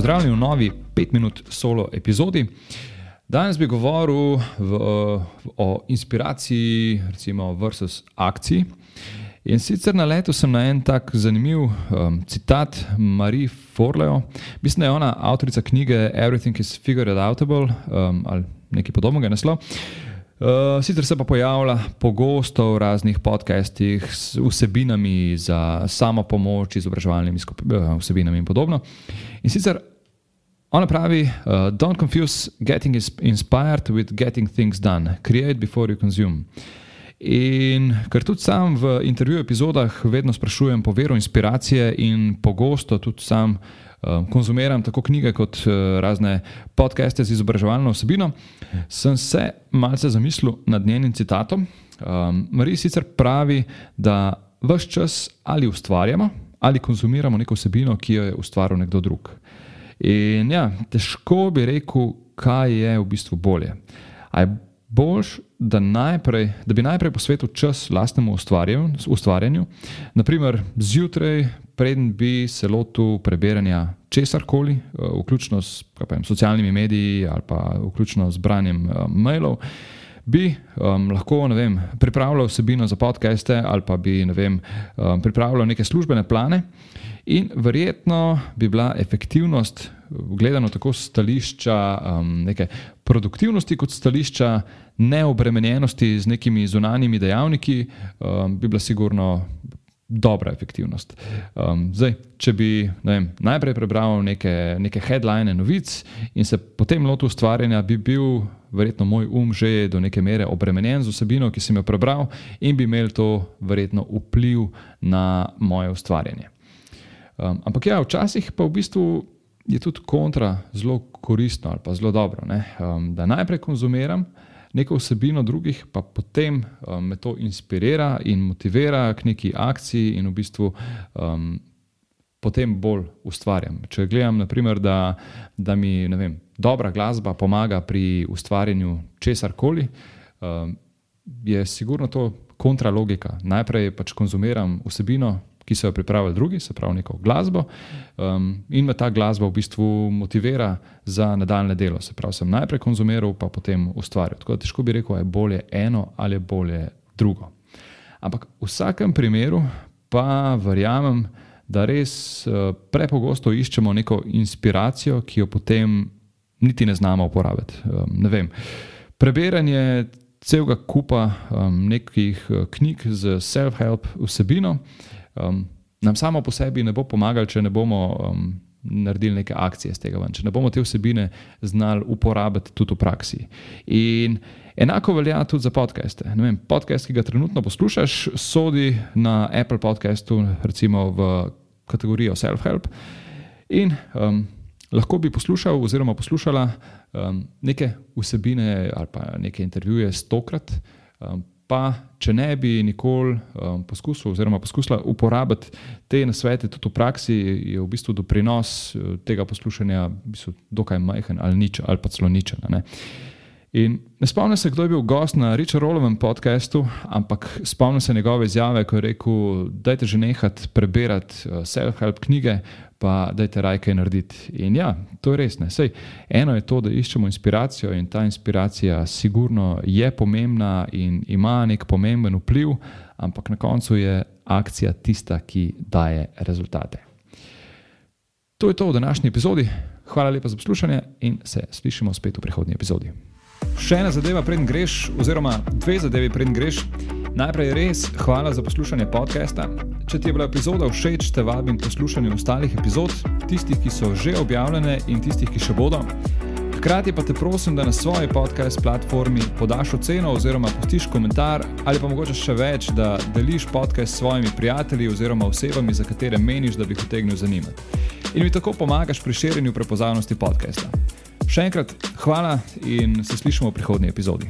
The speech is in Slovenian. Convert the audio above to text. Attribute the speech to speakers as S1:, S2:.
S1: Pozdravljeni v novi 5 minut solo epizodi. Danes bi govoril v, o inspiraciji, recimo, versus akciji. In sicer na letu sem na en tak zanimiv um, citat Marie Forleo. Mislim, da je ona avtorica knjige Everything is Figured Outable um, ali nekaj podobnega naslov. Uh, sicer se pa pojavlja pogosto v raznih podcastih s vsebinami za samo pomoč, izobraževalnimi uh, vsebinami in podobno. In sicer ona pravi: uh, Don't confuse getting inspired with getting things done. Create before you consume. In ker tudi sam v intervjuju epizodah vedno sprašujem po veru inspiracije in pogosto tudi sam. Um, konzumiram tako knjige kot uh, razne podcaste z izobraževalno osebino, sem se malce zamislil nad njenim citatom. Um, Marija sicer pravi, da vse čas ali ustvarjamo ali konzumiramo neko osebino, ki jo je ustvaril nekdo drug. In ja, težko bi rekel, kaj je v bistvu bolje. A je boljš, da, najprej, da bi najprej posvetil čas lastnemu ustvarjanju, naprimer zjutraj, preden bi se lotil preberanja česar koli, eh, vključno s vem, socialnimi mediji ali pa vključno z branjem uh, mailov. Bi um, lahko vem, pripravljal vsebino za podcaste, ali pa bi vem, um, pripravljal neke službene plane, in verjetno bi bila efektivnost gledano tako stališča um, neke produktivnosti, kot stališča neobremenjenosti z nekimi zunanjimi dejavniki, um, bi bila sigurno dobra efektivnost. Um, zdaj, če bi vem, najprej prebral neke, neke headline novic in se potem lotil ustvarjanja, bi bil verjetno moj um že do neke mere obremenjen z vsebino, ki sem jo prebral, in bi imel to verjetno vpliv na moje ustvarjanje. Um, ampak ja, včasih pa v bistvu je tudi kontra zelo koristno ali pa zelo dobro, um, da najprej konzumiram neko vsebino drugih, pa potem um, me to inspirira in motivira k neki akciji in v bistvu. Um, Potem bolj ustvarjam. Če gledam, naprimer, da, da mi vem, dobra glasba pomaga pri ustvarjanju česar koli, um, je sigurno to kontralogika. Najprej pač konzumiram vsebino, ki so jo pripravili drugi, se pravi neko glasbo, um, in me ta glasba v bistvu motivira za nadaljne delo. Se pravi, sem najprej konzumiral, pa potem ustvarjal. Tako da težko bi rekel, je bolje eno ali je bolje drugo. Ampak v vsakem primeru pa verjamem, da res uh, prepogosto iščemo neko inspiracijo, ki jo potem niti ne znamo uporabiti. Um, ne vem. Preberanje celega kupa um, nekih uh, knjig z self-help vsebino um, nam samo po sebi ne bo pomagalo, če ne bomo um, naredili neke akcije z tega ven, če ne bomo te vsebine znali uporabiti tudi v praksi. In enako velja tudi za podcaste. Vem, podcast, ki ga trenutno poslušaš, sodi na Apple podcastu, recimo v kategorijo Self-Help. In um, lahko bi poslušal, oziroma poslušala um, neke vsebine ali pa neke intervjuje stokrat. Um, pa če ne bi nikoli um, poskusil, oziroma poskusila uporabiti te nasvete tudi v praksi, je v bistvu doprinos uh, tega poslušanja v bistvu dokaj majhen ali nič, ali pa celo ničen. Ne. In ne spomnim se, kdo je bil gost na Richardovem podkastu, ampak spomnim se njegove izjave, ko je rekel: Dajte že nehati preberati uh, self-help knjige, pa dajte rajke narediti. In ja, to je res. Sej, eno je to, da iščemo inspiracijo in ta inspiracija sigurno je pomembna in ima nek pomemben vpliv, ampak na koncu je akcija tista, ki daje rezultate. To je to v današnji epizodi. Hvala lepa za poslušanje in se slišimo spet v prihodnji epizodi. Še ena zadeva, preden greš, oziroma dve zadevi, preden greš. Najprej res hvala za poslušanje podcasta. Če ti je bila epizoda všeč, te vabim k poslušanju ostalih epizod, tistih, ki so že objavljene in tistih, ki še bodo. Hkrati pa te prosim, da na svoji podcast platformi podaš oceno oziroma pustiš komentar ali pa mogoče še več, da deliš podcast s svojimi prijatelji oziroma osebami, za katere meniš, da bi jih utegnil zanimati. In mi tako pomagaš pri širjenju prepoznavnosti podcasta. Še enkrat hvala in se slišimo v prihodnji epizodi.